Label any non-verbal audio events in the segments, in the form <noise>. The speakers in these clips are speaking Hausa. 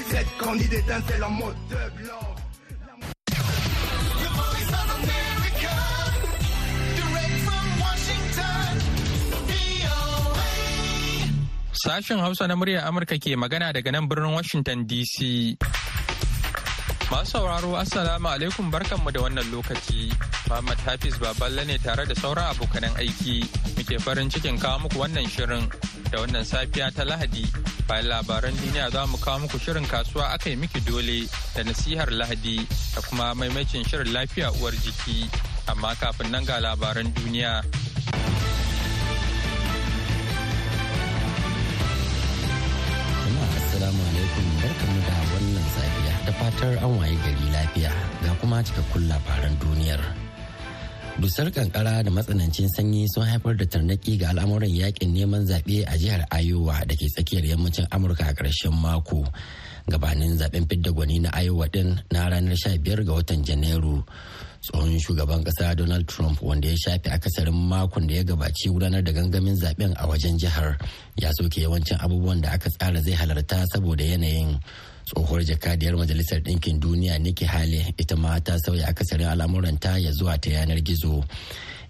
17 candidats d'étincelle en mode de blanc. Sashen Hausa na muryar Amurka ke magana daga nan birnin Washington DC. Masu sauraro Assalamu alaikum barkanmu da wannan lokaci. Muhammad Hafiz Baballe ne tare da sauran abokanan aiki. Muke farin cikin kawo muku wannan shirin da wannan safiya ta Lahadi. Bayan labaran duniya za mu kawo muku shirin kasuwa aka yi miki dole da nasihar Lahadi da kuma maimacin shirin lafiya uwar jiki. Amma kafin nan ga labaran duniya. Assalamu alaikum barkamu da wannan safiya da fatar an waye gari lafiya ga kuma cikakkun labaran duniyar. Dusar kankara da matsanancin sanyi sun haifar da tarnaki ga al'amuran yaƙin neman zaɓe a jihar Iowa da ke tsakiyar yammacin Amurka a ƙarshen mako. Gabanin zaɓen fidda gwani na Iowa din na ranar 15 ga watan Janairu. tsohon shugaban kasa donald trump wanda ya shafe akasarin makon da ya gabaci gudanar da gangamin zaɓen a wajen jihar ya soke yawancin abubuwan da aka tsara zai halarta saboda yanayin tsohuwar jakadiyar majalisar ɗinkin duniya nikki haley ita ma ta sauya akasarin al'amuranta ya zuwa ta yanar gizo.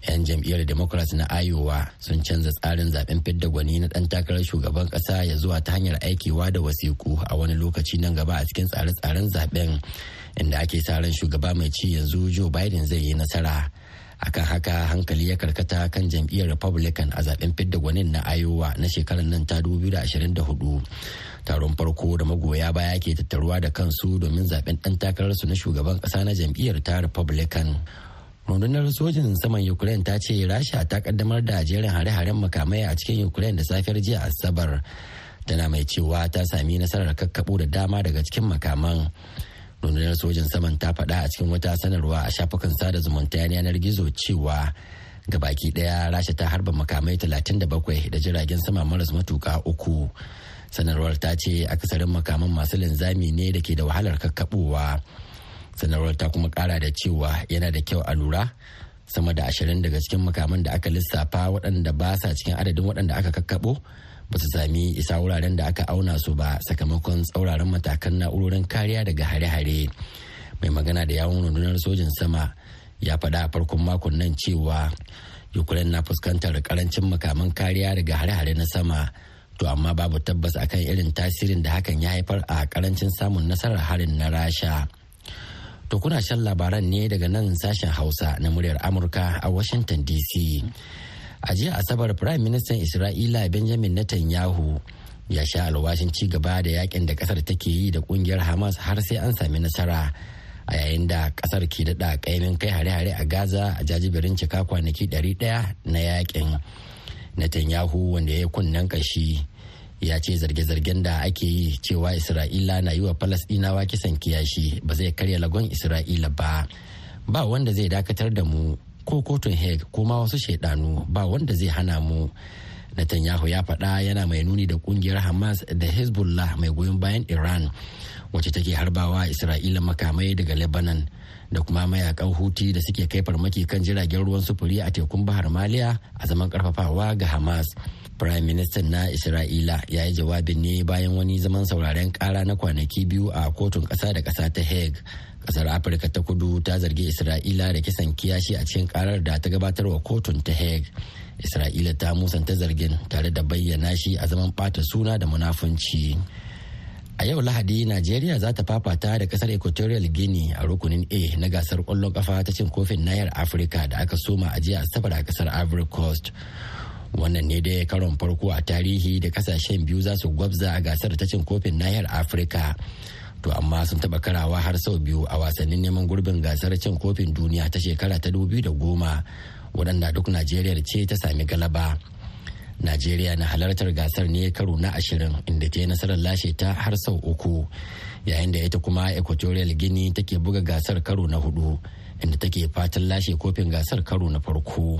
'yan jam'iyyar democrats na iowa sun canza tsarin zaɓen fidda gwani na ɗan takarar shugaban ƙasa ya zuwa ta hanyar aikewa da wasiku a wani lokaci nan gaba a cikin tsare-tsaren zaɓen inda ake sa ran shugaba mai ci yanzu joe biden zai yi nasara. Akan haka hankali ya karkata kan jam'iyyar republican a zaɓen fidda gwanin na iowa na shekarar nan ta 2024 taron farko da magoya baya ke tattaruwa da kansu domin zaɓen dan takararsu na shugaban kasa na jam'iyyar ta republican. Rundunar sojin saman ukraine ta ce rasha ta kaddamar da jerin hare-haren makamai a cikin ukraine da safiyar jiya asabar. Tana mai cewa ta sami nasarar kakkabo da dama daga cikin makaman. Rundunar sojan saman ta faɗa a cikin wata sanarwa a shafukan sada zumunta yanar gizo cewa ga baki ɗaya rasha ta harba makamai 37 da jiragen sama maras matuka uku. Sanarwar ta ce akasarin makaman masu linzami ne da ke da wahalar kakkaɓowa. Sanarwar ta kuma kara da cewa yana da kyau a lura sama da ashirin daga cikin makaman da aka lissafa waɗanda ba sa cikin adadin waɗanda aka kakkaɓo ba su sami isa wuraren da aka auna su ba sakamakon tsauraran matakan na'urorin kariya daga hare-hare. Mai magana da yawon rundunar sojin sama ya faɗa a farkon makon nan cewa ukraine na fuskantar ƙarancin makaman kariya daga hare-hare na sama to amma babu tabbas akan irin tasirin da hakan ya haifar a ƙarancin samun nasarar harin na rasha. To kuna shan labaran ne daga nan sashen hausa na muryar amurka a washington dc a jiya asabar prime minister isra'ila benjamin netanyahu ya sha alwashin ci gaba da yaƙin da ƙasar take yi da ƙungiyar hamas har sai an sami nasara. A yayin da ƙasar ke daɗa kaimin kai hare-hare a gaza a jajibirin cika kwanaki 100 na yaƙin. Netanyahu wanda ya kunnen kashi ya ce zarge-zargen da ake yi cewa isra'ila na yi wa falasɗinawa kisan kiyashi ba zai karya lagon isra'ila ba ba wanda zai dakatar da mu ko kotun hague ko ma wasu shaidanu ba wanda zai hana mu Netanyahu ya faɗa yana mai nuni da ƙungiyar Hamas da Hezbollah mai goyon bayan Iran wacce take harbawa Isra'ila makamai daga Lebanon da kuma mayaƙan Huti da suke kai farmaki kan jiragen ruwan sufuri a tekun Bahar Maliya a zaman karfafawa ga Hamas. Prime Minister na Isra'ila ya yi jawabin ne bayan wani zaman sauraren kara na kwanaki biyu a kotun ƙasa da ƙasa ta Hague. Kasar afirka ta kudu ta zargi isra'ila da kisan kiyashi a cikin karar da ta gabatar wa kotun ta hague. Isra'ila ta musanta zargin tare da bayyana shi a zaman bata suna da munafunci. A yau lahadi najeriya za ta fafata da ƙasar equatorial guinea a rukunin a na gasar ƙwallon kafa ta cin kofin nayar afirka da aka soma a jiya asabar a ƙasar ivory coast. Wannan ne dai karon farko a tarihi da ƙasashen biyu za su gwabza a gasar ta cin kofin nahiyar afirka. To amma sun taɓa karawa har sau biyu a wasannin neman gurbin gasar cin kofin duniya ta shekara ta da goma waɗanda duk najeriya ce ta sami galaba. Najeriya na halartar gasar ne karo na ashirin inda ta yi nasarar lashe ta har sau uku yayin da ita kuma equatorial guinea take buga gasar karo na huɗu inda take fatan lashe kofin gasar karo na farko.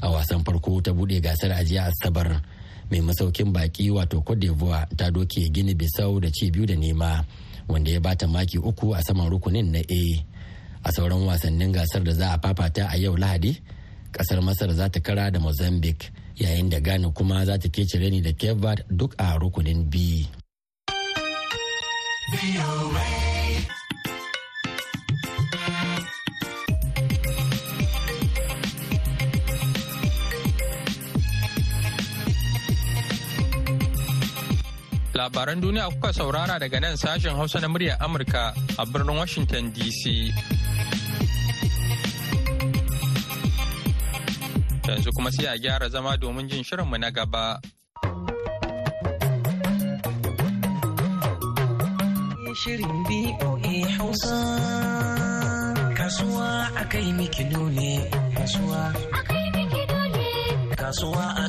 A wasan farko ta buɗe gasar ajiya asabar mai masaukin baki wato cote d'ivoire ta doke gini bisau da ci biyu da nema wanda ya bata maki uku a saman rukunin na A. A sauran wasannin gasar da za a fafata a yau Lahadi, ƙasar Masar za ta kara da Mozambique yayin da Ghana kuma za ta kece reni da Cape duk a rukunin B. Labaran duniya kuka saurara daga nan sashen Hausa na muryar Amurka a birnin Washington DC. Yanzu kuma sai a gyara zama domin jin shirinmu na gaba. Hausa. Kasuwa a kai ne Kasuwa a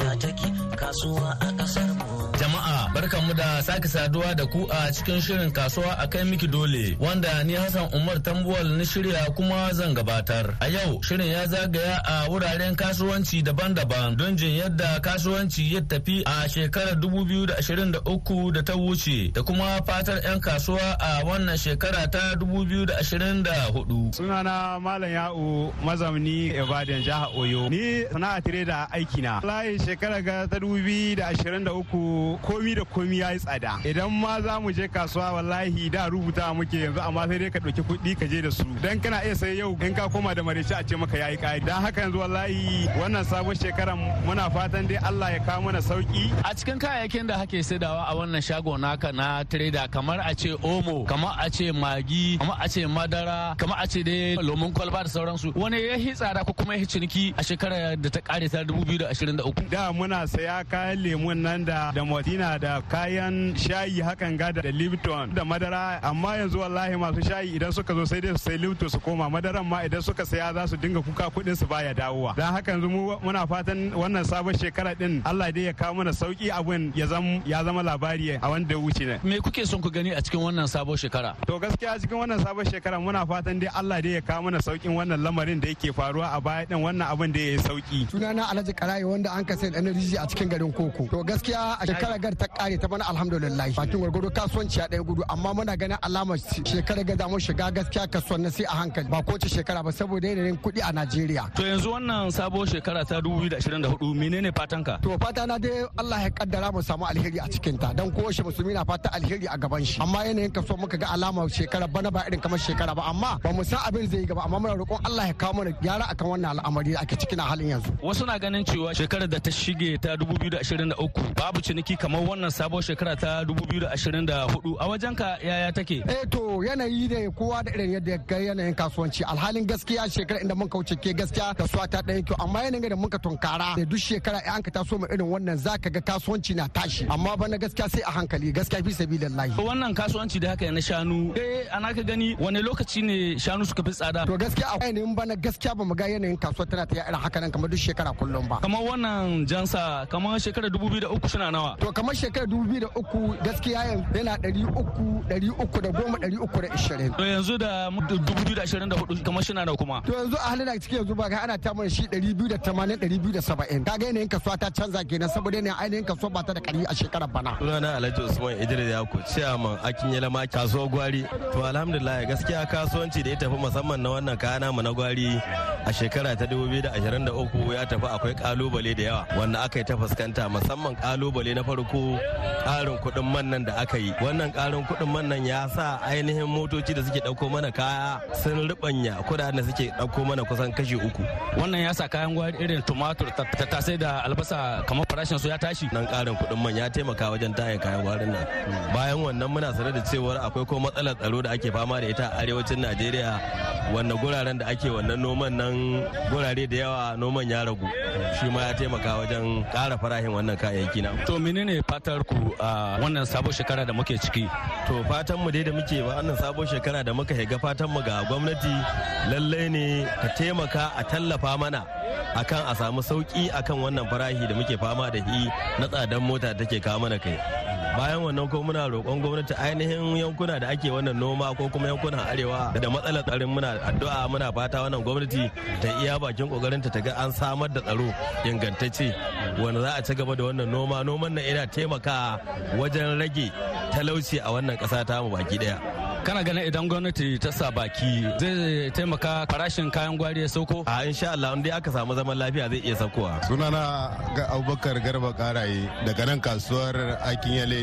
ya take. Kasuwa a ƙasar mu. Jama'a barkanmu da sake saduwa da ku a cikin shirin kasuwa a kai miki dole wanda ni Hassan Umar Tambuwal na shirya kuma zan gabatar. A yau shirin ya zagaya a wuraren kasuwanci daban-daban don jin yadda kasuwanci ya tafi a shekarar 2023 da ta wuce da kuma fatar 'yan kasuwa a wannan shekara ta 2024. Sunana Malam Ya'u mazamni Ibadan jihar Oyo. Ni sana'a tire da aikina. Layi shekara ga ta 2023 komi da komi ya yi tsada. Idan ma za mu je kasuwa wallahi da rubuta muke yanzu amma sai dai ka ɗauki kuɗi ka je da su. Dan kana iya sai yau in ka koma da mareci a ce maka yayi ƙari. Dan haka yanzu wallahi wannan sabon shekaran muna fatan dai Allah ya kawo mana sauƙi a cikin kayayyakin da hake saidawa a wannan shago naka na trader kamar a ce omo kamar a ce magi kamar a ce madara kamar a ce dai lomin kwalba da sauransu wani ya hi tsada ko kuma ya ciniki a shekarar da ta kare ta 2023 da muna saya kayan lemun nan da da motina da kayan shayi hakan ga da lipton da madara. Amma yanzu wallahi masu shayi idan suka zo sai dai su sai lipton su koma. Madaran ma idan suka saya za su dinga kuka kuɗin su baya dawowa. Dan haka yanzu mu muna fatan wannan sabon shekara din Allah dai ya kawo mana sauƙi abun ya zama ya zama labari a wanda ya wuce ne me kuke son ku gani a cikin wannan sabon shekara? To gaskiya cikin wannan sabon shekara muna fatan dai Allah dai ya kawo mana saukin wannan lamarin da yake faruwa a baya din wannan abin da ya yi sauƙi sunana Alhaji Karayi wanda an kasa da energy a cikin garin Koko. To gaskiya a shekara gar ta kare ta bana alhamdulillah bakin gwargwado kasuwanci a ɗaya gudu amma muna ganin alamar shekara ga za mu shiga gaskiya kasuwan na sai a hankali ba kowace shekara ba saboda yanayin kuɗi a Najeriya. To yanzu wannan sabo shekara ta 2024 menene fatanka? To fata na dai Allah ya kaddara mu samu alheri a cikin ta dan kowace musulmi na fata alheri a gaban shi amma yanayin kaso muka ga alamar shekara bana ba irin kamar shekara ba amma ba mu san abin zai yi gaba amma muna roƙon Allah ya kawo mana gyara akan wannan al'amari da ake cikin halin yanzu. Wasu na ganin cewa shekarar da ta shige ta 2023 babu ciniki kamar wannan sabon shekara ta 2024 a wajen ka yaya take? Eh to yanayi ne kowa da irin yadda ga yanayin kasuwanci alhalin gaskiya shekara inda mun kauce ke gaskiya kasuwa ta ɗaya kyau amma yanayin da muka tunkara da duk shekara an ka taso mu irin wannan zaka ga kasuwanci na tashi amma bana gaskiya sai a hankali gaskiya fi sabilillahi. Wannan kasuwanci da haka na shanu eh ana ka gani wani lokaci ne shanu suka fi tsada? To gaskiya a yanayin bana gaskiya ba mu ga yanayin kasuwa tana ta irin haka nan kamar duk shekara kullum ba. Kamar wannan jansa kamar shekarar 2003 suna nawa? To kamar shekarar 2003 gaskiya yana 300 300 da goma 320. To yanzu da 2024 kamar shi na kuma. To yanzu a halin da cikin yanzu ba ga ana ta mana shi 280 270. Ka ga yanayin kasuwa ta canza kenan saboda yanayin ainihin kasuwa ba ta da kari a shekarar bana. Sunana Alhaji Usman Idris Yako ciyaman akin yalama kasuwar gwari. To alhamdulillah gaskiya kasuwanci da ya tafi musamman na wannan kaya namu na gwari a shekara ta 2023 ya tafi akwai ƙalubale da yawa wanda aka yi ta fuskanta musamman ƙalubale na farko karin kuɗin man nan da aka yi. Wannan karin kuɗin man nan ya sa ainihin motoci da suke ɗauko mana kaya sun ribanya kuɗaɗen da suke ɗauko mana kusan kashi uku. Wannan ya sa kayan gwari irin tumatur tattasai da albasa kamar farashin su ya tashi. Nan karin kuɗin man ya taimaka wajen tayin kayan gwarin nan. Bayan wannan muna sanar da cewar akwai ko matsalar tsaro da ake fama da ita a arewacin najeriya. Wanda guraren da ake wannan noman nan gurare da yawa noman ya ragu. Shi ma ya taimaka wajen ƙara farahin wannan kayayyaki na. To menene fatar ku a wannan sabon shekara da muke ciki? To fatan mu dai da muke ba wannan sabon shekara da muka shiga fatan mu ga gwamnati lallai ne ta taimaka a tallafa mana akan a samu sauƙi akan wannan farahi da muke fama da shi na tsadan mota take kawo mana kai. Bayan wannan ko muna roƙon gwamnati ainihin yankuna da ake wannan noma ko kuma yankunan arewa da matsalar tsarin muna addu'a muna fata wannan gwamnati ta iya bakin ƙoƙarin ta ga an samar da tsaro ingantacce wanda za a ci gaba da wannan noma. Noman nan yana taimaka wajen rage talauci a wannan ƙasa ta mu baki ɗaya kana ganin idan gwamnati ta sa baki zai taimaka farashin kayan gwari ya sauko? A insha Allah in dai aka samu zaman lafiya zai iya saukowa. Sunana ga abubakar garba karaye daga nan kasuwar akinyele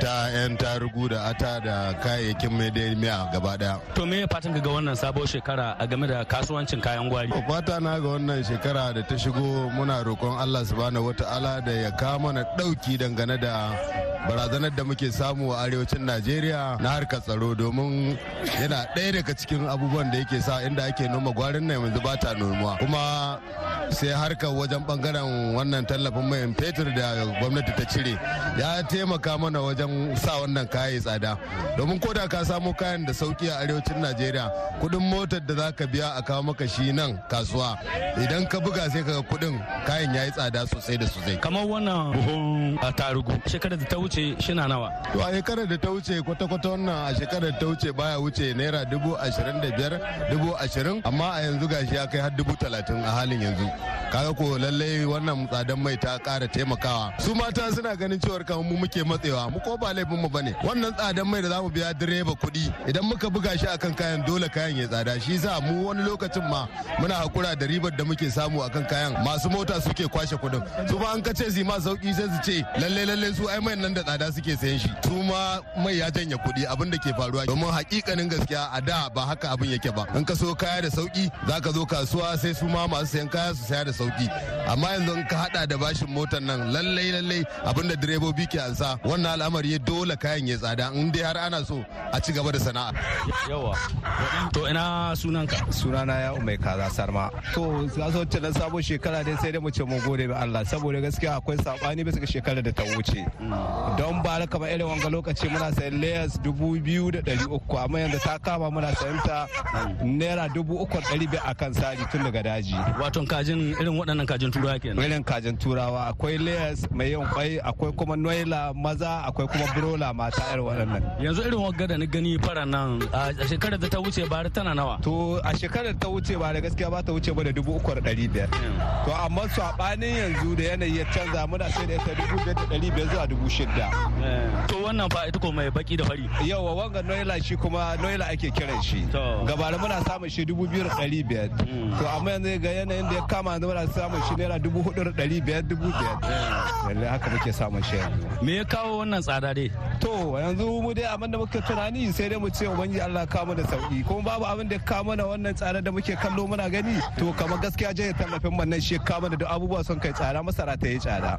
ta yan tarugu da ata da kayayyakin mai da miya gaba ɗaya to me fatan ga wannan sabon shekara a game da kasuwancin kayan gwari? Fata na ga wannan shekara da ta shigo muna roƙon Allah subhanahu wata'ala da ya kawo mana ɗauki dangane da barazanar da muke samu a arewacin Najeriya na harkar tsaro domin yana ɗaya daga cikin abubuwan da yake sa inda ake noma gwarin nan yanzu ba ta nomuwa. Kuma sai harkar wajen ɓangaren wannan tallafin mai fetur da gwamnati ta cire. Ya taimaka mana wajen sa wannan kaya tsada. Domin ko da ka samo kayan da sauƙi a arewacin Najeriya kuɗin motar da za ka biya a kawo maka shi nan kasuwa. Idan ka buga sai ka kuɗin kayan ya yi tsada sosai da sosai. Kamar wannan buhun tarugu shekarar da ta wuce shina nawa? To a shekarar da ta wuce kwata-kwata wannan a shekarar da ta wuce baya wuce naira dubu ashirin da biyar dubu ashirin. Amma a yanzu gashi ya kai har dubu talatin a halin yanzu. Kaga ko lallai wannan tsadan mai ta kara taimakawa. Su mata suna ganin cewar kamar mu muke matsewa mu ko ba laifin mu ba ne. Wannan tsadan mai da za mu biya direba kuɗi idan muka buga shi akan kayan dole kayan ya tsada. Shi sa mu wani lokacin ma muna hakura da ribar da muke samu akan kayan. Masu mota suke kwashe kuɗin. Su ma an ka ce su ma sauƙi sai su ce lalle lalle su ai mai nan da tsada suke sayan shi. Su ma mai ya janye kuɗi abin da ke faruwa domin hakikanin gaskiya a da ba haka abin yake ba. In ka so kaya da sauƙi zaka zo kasuwa sai su ma masu sayan kaya su saya da sauƙi. Amma yanzu in ka hada da bashin motar nan lallai lallai abin da direbobi ke ansa wannan al'amari dole kayan ya tsada. In dai har ana so a ci gaba da sana'a. Yawa. To ina sunanka? Sunana ya umai kaza sarma. To kasuwanci na sabon shekara dai sai dai mu ce mu gode ga Allah. Saboda gaskiya akwai saɓani bisa ga shekarar da ta wuce. Don ba kamar irin wanga lokaci muna sayan layers dubu biyu da ɗari uku. Amma yanzu ta kama muna sayan ta naira dubu uku da ɗari biyar akan sari tun daga daji. Wato kajin irin waɗannan kajin turawa kenan. Irin kajin turawa akwai layers mai yawan kwai akwai kuma noila maza akwai kuma brola mata irin waɗannan. Yanzu irin wagga da ni gani fara nan a shekarar da ta wuce ba tana nawa? To a shekarar ta wuce ba da gaskiya ba ta wuce ba da dubu uku da ɗari biyar. To amma saɓanin yanzu da yanayi ya canza muna sai da ita dubu biyar da ɗari biyar zuwa dubu shida to wannan fa ita ko mai baki da fari. Yawa wanga noila shi kuma noila ake kiran shi. Gabara muna samun shi dubu biyu da ɗari biyar. To amma yanzu ga yanayin da ya kama yanzu muna samun shi naira dubu huɗu da ɗari biyar dubu biyar. Lallai haka muke samun shi me ya kawo wannan tsada dai? To yanzu mu dai abin da muke tunani sai dai mu ce ubangiji Allah kawo mu da sauƙi kuma babu abin da kawo mana wannan tsada da muke kallo muna gani to kamar gaskiya je tallafin man nan shi kawo mana da abubuwa sun kai tsada masara ta yi tsada.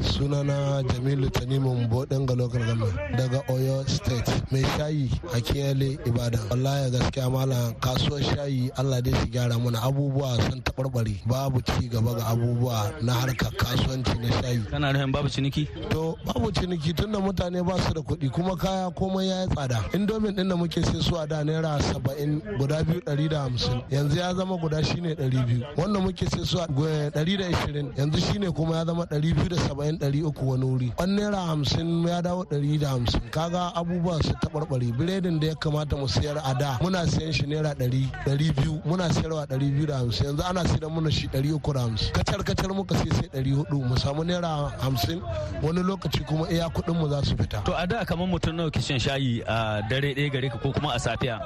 Sunana Jamilu Tanimu Bodin ga local government daga Oyo state. Mai shayi a Kiyale Ibadan. Wallahi gaskiya malam kasuwar shayi Allah dai shi gyara mana. Abubuwa sun taɓarɓare. Babu ci gaba ga abubuwa na harkar kasuwanci na shayi. Kana nufin babu ciniki? To babu ciniki tunda mutane ba su da kuɗi kuma kaya komai ya yi tsada. Indomin ɗin da muke sai su a da naira saba'in guda biyu ɗari da hamsin. Yanzu ya zama guda shine ɗari biyu. Wanda muke sai su a ɗari da ishirin yanzu shine kuma ya zama ɗari biyu da saba'in ɗari uku wani wuri. Wani naira hamsin ya dawo ɗari da hamsin. Kaga abubuwa su taɓarɓare. Biredin da ya kamata mu sayar a da muna sayan shi naira ɗari ɗari biyu. Muna sayarwa ɗari biyu da hamsin. Yanzu ana sayar muna shi da hamsin kacar kacar muka sai sai ɗari huɗu mu samu naira hamsin wani lokaci kuma iya kuɗin mu za su fita. To a da kamar mutum nawa kishin shayi a dare ɗaya gare ka ko kuma a safiya?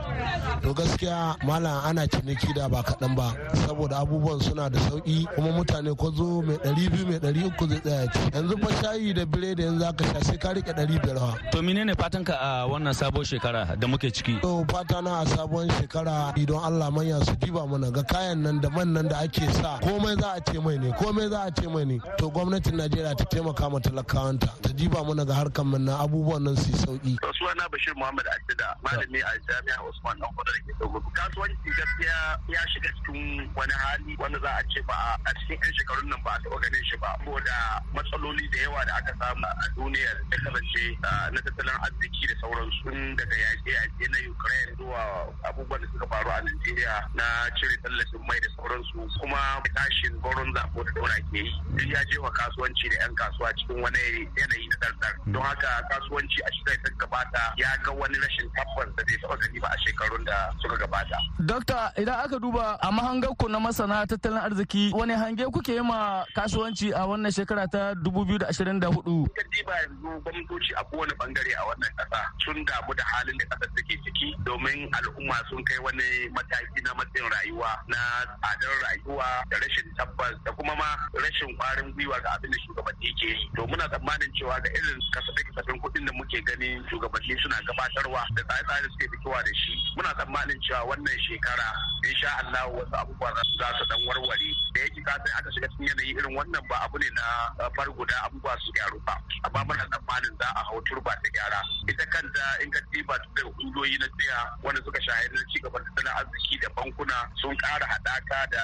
To gaskiya malam ana ciniki da ba kaɗan ba saboda abubuwan suna da sauƙi kuma mutane ko zo mai ɗari biyu mai ɗari uku zai tsaya ci. Yanzu fa shayi da biredi yanzu aka sha sai ka biyar ha. To menene fatan ka a wannan sabon shekara da muke ciki? To fata na a sabon shekara don Allah manya su diba mana ga kayan nan da man nan da ake sa komai za a ce mai ne komai za a ce mai ne to gwamnatin Najeriya ta taimaka ma talakawanta ta diba mana ga harkar na abubuwan nan su sauƙi. Suna Bashir Muhammad Adida malami a jami'a Usman Dan Kwadar ke Dogo. Kasuwanci gaskiya ya shiga cikin wani hali wanda za a ce ba a cikin 'yan shekarun nan ba a taɓa ganin shi ba. Saboda matsaloli da yawa da aka samu a duniyar da kasance na tattalin arziki da sauransu daga yaƙe-yaƙe na ukraine zuwa abubuwan da suka faru a nigeria na cire tallafin mai da sauransu kuma tashin goron zafo da dora ke yi duk ya jefa kasuwanci da 'yan kasuwa cikin wani yanayi na dardar don haka kasuwanci a shekarar ta gabata ya ga wani rashin tabbas da bai taɓa gani ba a shekarun da suka gabata. Dokta idan aka duba a mahangar ku na masana tattalin arziki wani hange kuke yi ma kasuwanci a wannan shekara ta 2024? Kaddi ba yanzu gwamnatoci a kowane ɓangare a wannan kasa sun damu da halin da ƙasar take ciki domin al'umma sun kai wani mataki na matsayin rayuwa na tsadar rayuwa da rashin tabbas da kuma ma rashin kwarin gwiwa ga abin da shugabanni ke yi. To muna tsammanin cewa ga irin kasafin kuɗin da muke gani shugabanni suna gabatarwa da tsare-tsare suke fitowa da shi. Muna tsammanin cewa wannan shekara insha Allah wasu abubuwa za su dan warware da yake ka aka shiga cikin yanayi irin wannan ba abu ne na far guda abubuwa su gyaru ba amma muna tsammanin za a hau turba ta gyara ita kanta in ka diba da kungiyoyi na tsaya wanda suka shahara na ci gaban tattalin arziki da bankuna sun ƙara haɗaka da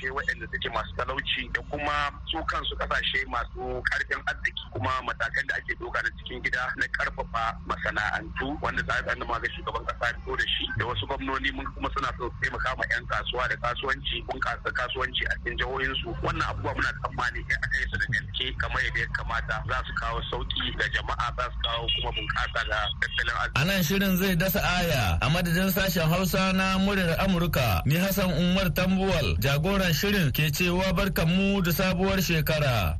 ƙasashe waɗanda suke masu talauci da kuma su kansu ƙasashe masu ƙarfin arziki kuma matakan da ake doka na cikin gida na ƙarfafa masana'antu wanda za a ga shugaban ƙasa fito da shi da wasu gwamnoni mun kuma suna so taimaka ma 'yan kasuwa da kasuwanci bunƙasa kasuwanci a cikin jihohinsu wannan abubuwa muna tsammani in aka yi su da gaske kamar yadda ya kamata za su kawo sauƙi ga jama'a za su kawo kuma bunƙasa ga tattalin arziki. A nan shirin zai dasa aya a madadin sashen Hausa na muryar Amurka ni Hassan Umar Tambuwal jagoran shirin ke cewa barkanmu da sabuwar shekara.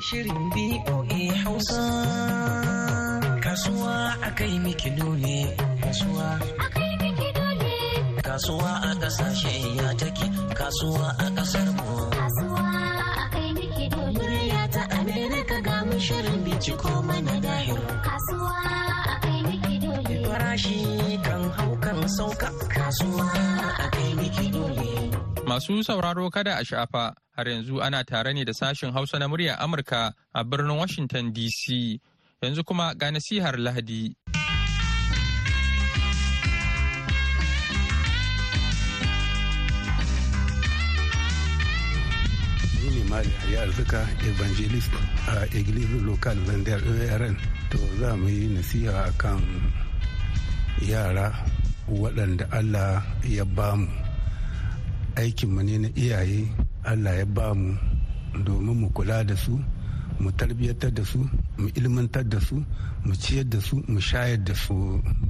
Shirin BOA Hausa. Kasuwa akai miki dole. Kasuwa a ƙasashe ya take. Kasuwa a ƙasar mu sauka kasuwa akai miki dole Masu sauraro kada a shafa har yanzu ana tare ne da sashen Hausa na muryar Amurka a birnin Washington DC. Yanzu kuma ga nasihar Lahadi. Ni ne Mali Arzika Evangelist a Iglesia Local Zandar ARN. To za mu yi nasiha kan yara waɗanda Allah ya ba mu. aikinmu ne na iyaye allah ya ba mu domin mu kula da su mu tarbiyyatar da su mu ilmantar da su mu ciyar da su mu shayar da su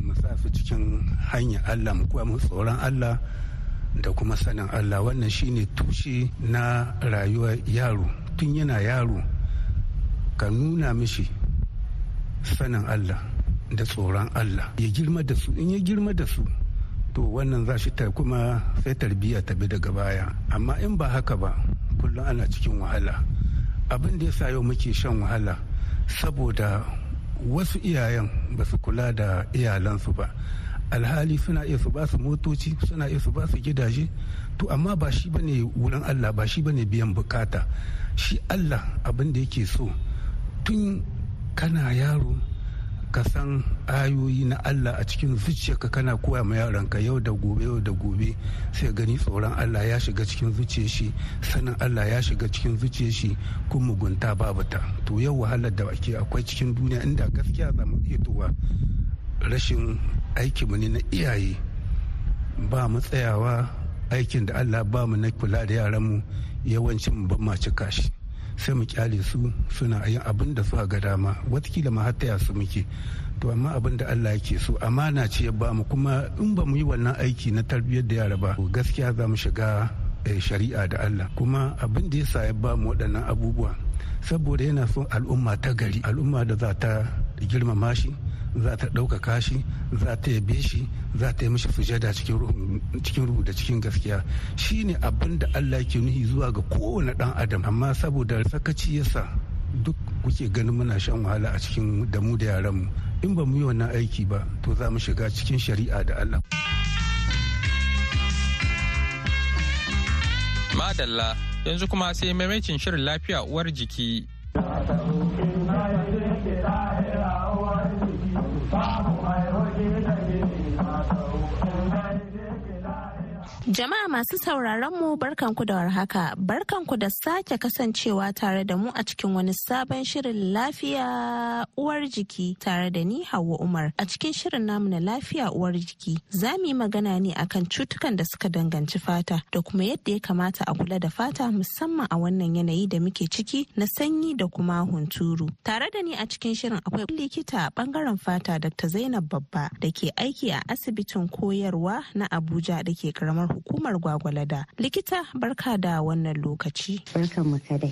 mu sa su cikin hanyar allah mu kuwa mu tsoron allah da kuma sanin allah. Wannan shine tushe na rayuwar yaro. Tun yana yaro ka nuna mishi sanin allah. Da tsoron allah. Ya girma da su in ya girma da su to wannan za shi ta kuma sai tarbiyya ta bi daga baya. Amma in ba haka ba kullum ana cikin wahala. Abin da ya sa yau muke shan wahala saboda wasu iyayen ba su kula da iyalansu ba. Alhali suna iya su ba su motoci suna iya su ba su gidaje. To amma ba shi ba ne wurin allah ba shi ba ne biyan buƙata. Shi allah abin da yake so tun kana yaro ka san ayoyi na Allah a cikin zuciyarka kana koya ma yaranka yau da gobe yau da gobe sai gani tsoron Allah ya shiga cikin zuciyar shi sanin Allah ya shiga cikin zuciyar shi kun mugunta babu ta. To yau wahalar da ake akwai cikin duniya inda gaskiya za mu iya tuwa. Rashin aikinmu ne na iyaye. Ba mu tsayawa aikin da Allah ba mu na kula da yaranmu yawancin ban ma cika shi. Sai mu ƙyale su suna yin abin da suka ga dama. Watakila ma har su muke. To amma abin da Allah yake so amana ce ya ba mu kuma in ba mu yi wannan aiki na tarbiyyar da yara ba gaskiya za mu shiga shari'a da Allah. Kuma abin da yasa ya ba mu waɗannan abubuwa saboda yana son al'umma ta gari al'umma da za ta girmama shi za ta ɗaukaka shi za ta yabe shi za ta yi mishi sujada cikin ruhu da cikin gaskiya shi ne abin da Allah ke nuhi zuwa ga kowane ɗan adam amma saboda sakaci yasa duk kuke ganin muna shan wahala a cikin da mu da yaranmu in ba mu yi wannan aiki ba to za mu shiga cikin shari'a da Allah. Madalla yanzu kuma sai maimacin shirin lafiya uwar jiki. Jama'a masu sauraron mu barkanku da warhaka, barkanku da sake kasancewa tare da mu a cikin wani sabon shirin lafiya uwar jiki tare da ni Hauwa Umar. A cikin shirin namu na lafiya uwar jiki, za mu yi magana ne akan cutukan da suka danganci fata da kuma yadda ya kamata a kula da fata musamman a wannan yanayi da muke ciki na sanyi da kuma hunturu. Tare da ni a cikin shirin akwai likita a ɓangaren fata Dr. Zainab Babba da ke aiki a asibitin koyarwa na Abuja da ke karamar hukumar Gwagwalada. Likita barka da wannan lokaci.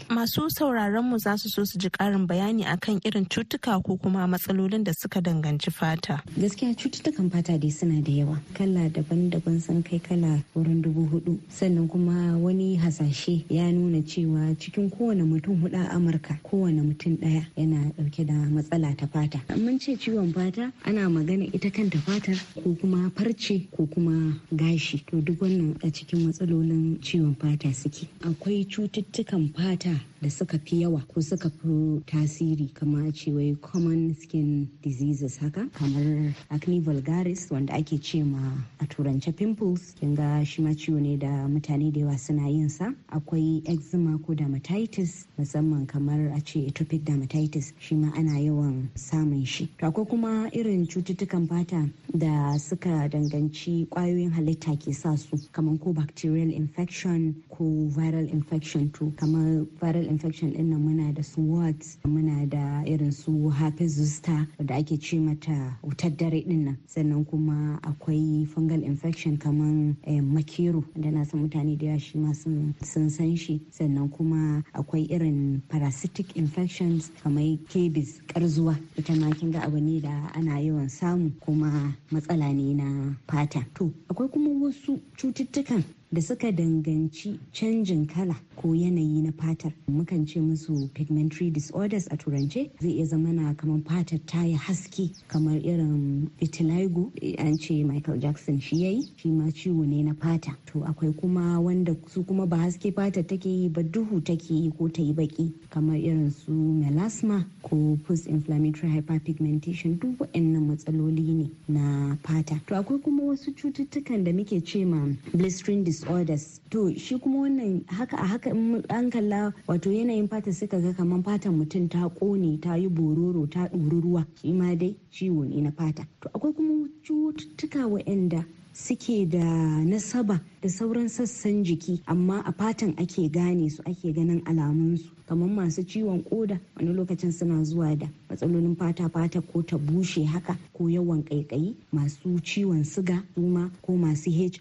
Masu sauraron mu za su so su ji karin bayani akan irin cutuka ko kuma matsalolin da suka danganci fata. Gaskiya cututtukan fata dai suna da yawa. Kala daban-daban sun kai kala wurin dubu huɗu. Sannan kuma wani hasashe ya nuna cewa cikin kowane mutum huɗu a Amurka kowane mutum ɗaya yana ɗauke da matsala ta fata. Mun ce ciwon fata ana magana ita kanta fatar ko kuma farce ko kuma gashi. To duk wannan a cikin matsalolin ciwon fata suke. Akwai cututtukan fata da suka fi yawa ko suka fi tasiri kamar ce wai common skin diseases haka kamar acne vulgaris wanda ake ce ma a turance pimples. Kin ga shi ma ciwo ne da mutane da yawa suna yin sa. Akwai eczema ko dermatitis musamman kamar a ce atopic dermatitis shi ma ana yawan samun shi. To akwai kuma irin cututtukan fata da suka danganci ƙwayoyin halitta ke sa su. Kamar ko bacterial infection ko viral infection to kamar viral infection ɗin nan muna da su wards muna da irin su herpes zoster da ake ce mata wutar dare ɗin nan. Sannan kuma akwai fungal infection kamar makero da na san mutane da yawa shi ma sun san shi. Sannan kuma akwai irin parasitic infections kamar kebis karzuwa ita ma kin ga abu ne da ana yawan samu kuma matsala ne na fata. To akwai kuma wasu cututtukan da suka danganci canjin kala ko yanayi na fatar. Mukan ce musu pigmentary disorders a turance. Zai iya zama na kamar fatar ta yi haske kamar irin vitiligo an ce michael jackson shi yayi shi ma ciwo ne na fata. To akwai kuma wanda su kuma ba haske fatar take yi ba duhu take yi ko ta yi baki kamar irin su melasma ko post inflammatory hyperpigmentation. Duk waɗannan matsaloli ne na fata. To akwai kuma wasu cututtukan da muke ce ma blistering disorders to shi kuma wannan haka a haka an kalla wato yanayin fata suka ga kamar fatan mutum ta ƙone ta yi bororo ta ɗori ruwa. Shi ma dai ciwo ne na fata. To akwai kuma cututtuka waɗanda suke da nasaba da sauran sassan jiki amma a fatan ake gane su ake ganin alamunsu. Kamar masu ciwon koda wani lokacin suna zuwa da matsalolin fata fata ko ta bushe haka ko yawan kaikayi masu ciwon siga suma ko masu hiv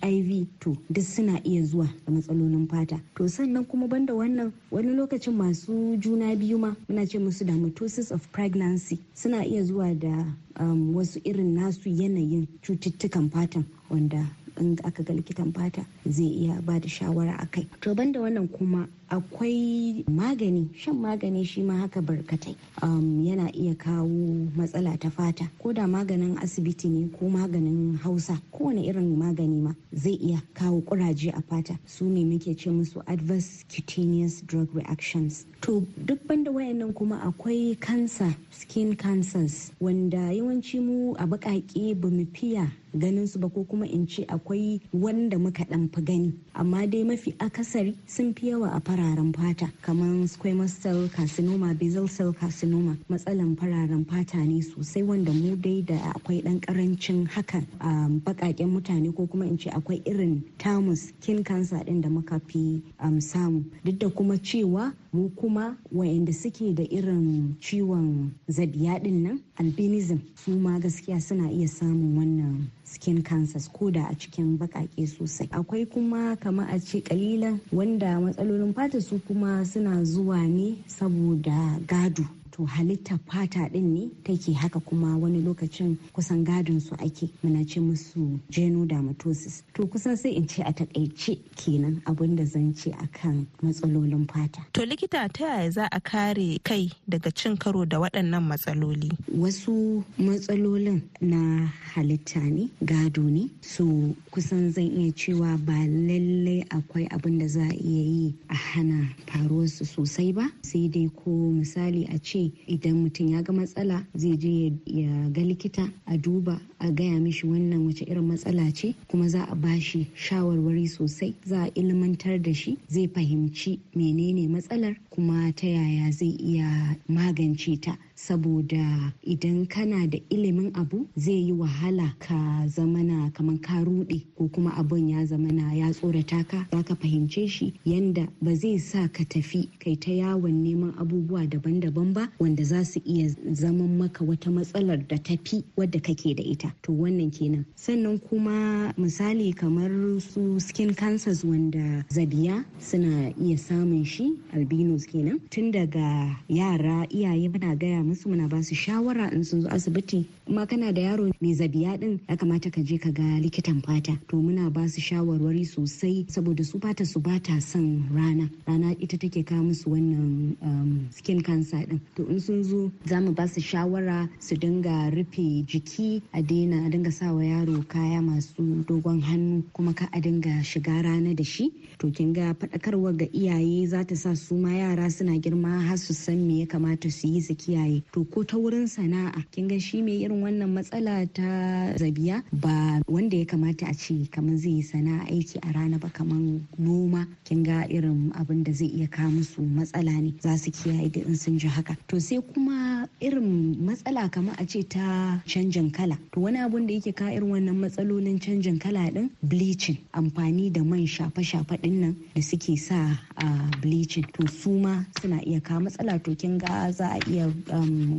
to duk suna iya zuwa da matsalolin fata. To sannan kuma banda wannan wani lokacin masu juna biyu ma muna ce musu da mitosis of pregnancy suna iya zuwa da um, wasu irin nasu yanayin cututtukan fatan wanda in aka ga likitan fata zai iya ba da shawara a kai. To banda wannan kuma akwai magani shan magani shi ma haka barkatai. Um, yana iya kawo matsala ta fata. Ko da maganin asibiti ne ko maganin hausa kowane irin magani ma zai iya kawo kuraje a fata. Su ne muke ce musu adverse cutaneous drug reactions. To duk banda wayannan kuma akwai cancer skin cancers wanda yawanci mu a baƙaƙe ba mu fiya ganin su ba ko kuma in ce akwai wanda muka dan fi gani. Amma dai mafi akasari sun fi yawa a fararen fata kamar squamous cell carcinoma basal cell carcinoma. Matsalan fararen fata ne sosai wanda mu dai da akwai dan ƙarancin hakan a bakaken mutane ko kuma in ce akwai irin tamus skin cancer din da muka fi samu. Duk da kuma cewa mu kuma wayanda suke da irin ciwon zabiya ɗin nan albinism su ma gaskiya suna iya samun wannan skin cancers ko da a cikin bakake sosai. Akwai kuma kama a ce kalilan wanda matsalolin fata su kuma suna zuwa ne saboda gado. To halittar fata din ne take haka kuma wani lokacin kusan gadon su ake. Muna ce musu genodermatosis. To kusan sai in ce a taƙaice kenan abin da zan ce akan matsalolin fata. To likita ta yaya za a kare kai daga cin karo da waɗannan matsaloli? Wasu matsalolin na halitta ne gado ne. So kusan zan iya cewa ba lallai akwai abin da za a iya yi a hana faruwarsu sosai ba. Sai dai ko misali a ce ce idan mutum ya ga matsala zai je ya ga likita a duba a gaya mishi wannan wace irin matsala ce kuma za a bashi shawarwari sosai. Za a ilmantar da shi zai fahimci menene matsalar kuma ta yaya zai iya magance ta. Saboda idan kana da ilimin abu zai yi wahala ka zamana kamar ka rude ko kuma abun ya zamana ya tsorata ka za ka fahimce shi yanda ba zai sa ka tafi kai ta yawon neman abubuwa daban-daban ba wanda za su iya zaman maka wata matsalar da tafi wadda kake da ita. To wannan kenan. Sannan kuma misali kamar su skin cancers wanda zabiya suna iya samun shi albinos kenan. Tun daga yara iyaye muna gaya musu muna ba su shawara in sun zo asibiti. Kuma kana da yaro mai zabiya din ya kamata ka je ka ga likitan fata. To muna ba su shawarwari sosai saboda su fata su bata son rana. Rana ita take kawo musu wannan um, skin cancer din. To in sun zo za mu ba su shawara su dinga rufe jiki a daina a dinga sawa yaro kaya masu dogon hannu kuma ka a dinga shiga rana da shi. To kin ga faɗakarwa ga iyaye za ta sa su ma yara suna girma har su san me ya kamata su yi su kiyaye. To ko ta wurin sana'a. Kin ga shi mai irin wannan matsala ta zabiya ba wanda ya kamata a ce kamar zai yi sana'a aiki a rana ba kamar noma. Kin ga irin abin da zai iya kawo musu matsala ne. Za su kiyaye da in sun ji haka. To sai kuma irin matsala kamar a ce ta canjin kala. To wani abun da yake kawo irin wannan matsalolin canjin kala din bleaching. Amfani da man shafe-shafe ɗin nan da suke sa a bleaching. To su ma suna iya kawo matsala. To kin ga za a iya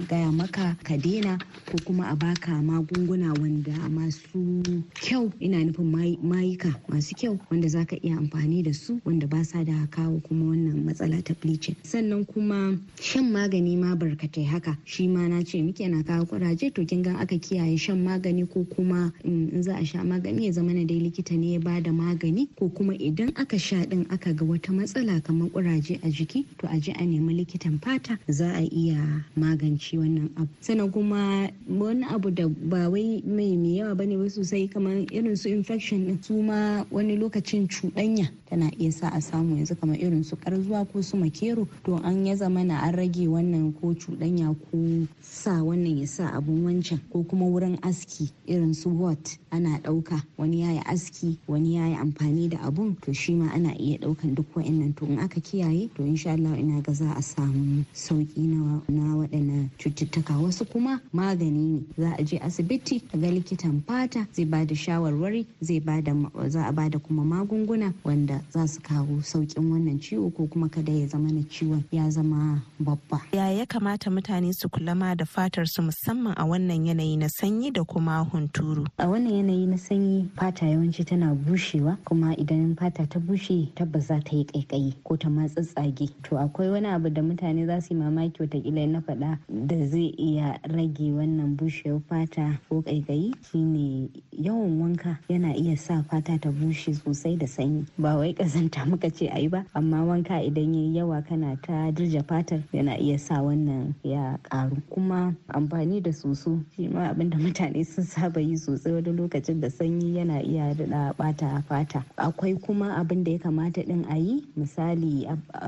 gaya maka ka daina ko kuma a baka magunguna wanda masu kyau ina nufin mayuka masu kyau wanda za ka iya amfani da su wanda ba sa da kawo kuma wannan matsala ta bleaching. Sannan kuma shan magani ma barkatai haka. Shi ma na ce muke na kawo kuraje. To kin aka kiyaye shan magani ko kuma in za a sha magani ya zama na dai likita ne ya ba da magani ko kuma idan aka sha din aka ga wata matsala kamar kuraje a jiki to a je a nemi likitan fata. Za a iya magance wannan abu. Sannan kuma wani abu da ba wai mai mai yawa ba ne ba sosai kamar irin su infection din su ma wani lokacin cuɗanya tana iya sa a samu yanzu kamar irin su karzuwa ko su makero. To an ya zama na an rage wannan ko cuɗanya ko sa wannan ya sa abun wancan ko kuma wurin aski irin su wat ana ɗauka. Wani yayi aski wani yayi amfani da abun to shi ma ana iya ɗaukan duk wa'annan to in aka kiyaye to insha Allah ina ga za a samu sauƙi na na waɗannan cututtuka. Wasu kuma magani ne. Za a je asibiti a ga likitan fata zai ba da shawarwari zai ba da za a ba da kuma magunguna wanda za su kawo saukin wannan ciwo ko kuma kada ya zama na ciwon ya zama babba. Ya ya kamata mutane su kula ma da fatar su musamman a wannan yanayi na sanyi da kuma hunturu? A wannan yanayi na sanyi fata yawanci tana bushewa kuma idan fata ta bushe tabbas za ta yi kaikayi ko ta ma tsatsage to akwai wani abu da mutane za su yi mamaki wataƙila na faɗa da zai iya rage wannan bushewar fata ko kaikayi shine yawan wanka yana iya sa fata ta bushe sosai da sanyi. Ba wai kazanta <laughs> muka ce ayi ba amma wanka idan yayi yawa kana ta dirja fatar yana iya sa wannan ya karu kuma amfani da soso shi ma abin da mutane <laughs> sun saba yi sosai wani lokacin da sanyi yana iya daɗa bata fata. Akwai kuma abin da ya kamata din a yi misali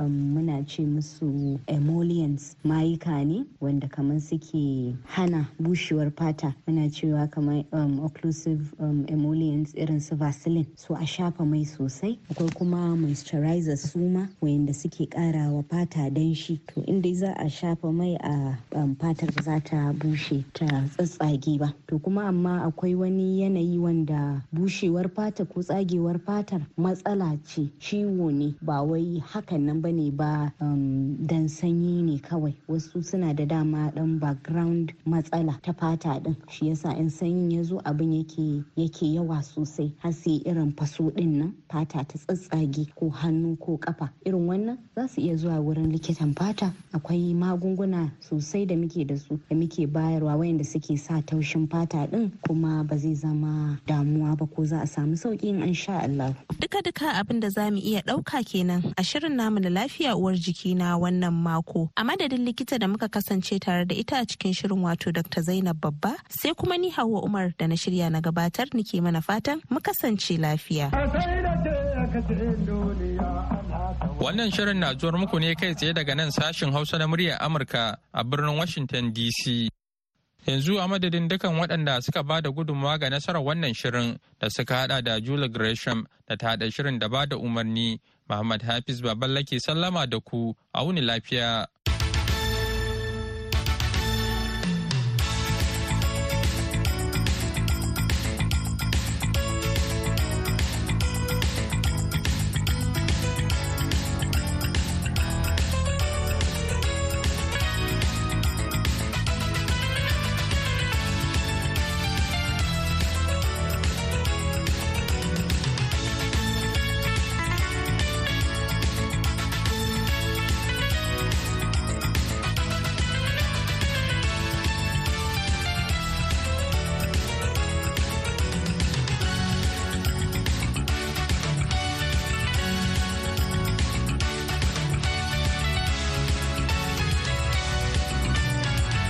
muna ce musu emollients mayuka ne. Wanda kamar suke hana bushewar fata. Muna cewa kamar um, occlusive um, emollients irin su vaseline. So a shafa mai sosai. Akwai kuma moisturizer suma wayanda suke kara wa fata danshi. To inda za a shafa mai a um, fatar za ta bushe ta tsatsage ba. To kuma amma akwai wani yanayi wanda bushewar fata ko tsagewar fatar matsala ce. Ciwo ne. Ba wai hakan nan ba ne ba um, dan sanyi ne kawai. Wasu suna da dama dan background matsala ta fata din shi yasa in sanyin ya zo abin yake yake yawa sosai har sai irin faso ɗin nan fata ta tsatsage ko hannu ko kafa irin wannan za su iya zuwa wurin likitan fata akwai magunguna sosai da muke da su da muke bayarwa wayanda suke sa taushin fata din kuma ba zai zama damuwa ba ko za a samu sauƙi in sha Allah. Duka duka abin da za mu iya ɗauka kenan a shirin namu na lafiya uwar jiki na wannan mako. A madadin likita da muka kasance tare da ita a cikin shirin wato Dr. Zainab Babba sai kuma ni Hauwa Umar da na shirya na gabatar nike mana fatan mu kasance lafiya. Wannan shirin na zuwar muku ne kai tsaye daga nan sashin Hausa na muryar Amurka a birnin Washington DC. Yanzu a madadin dukan waɗanda suka ba da gudunmawa ga nasarar wannan shirin da suka hada da Julie Gresham da ta haɗa shirin da ba da umarni, Muhammad Hafiz Baballake sallama da ku, a wuni lafiya.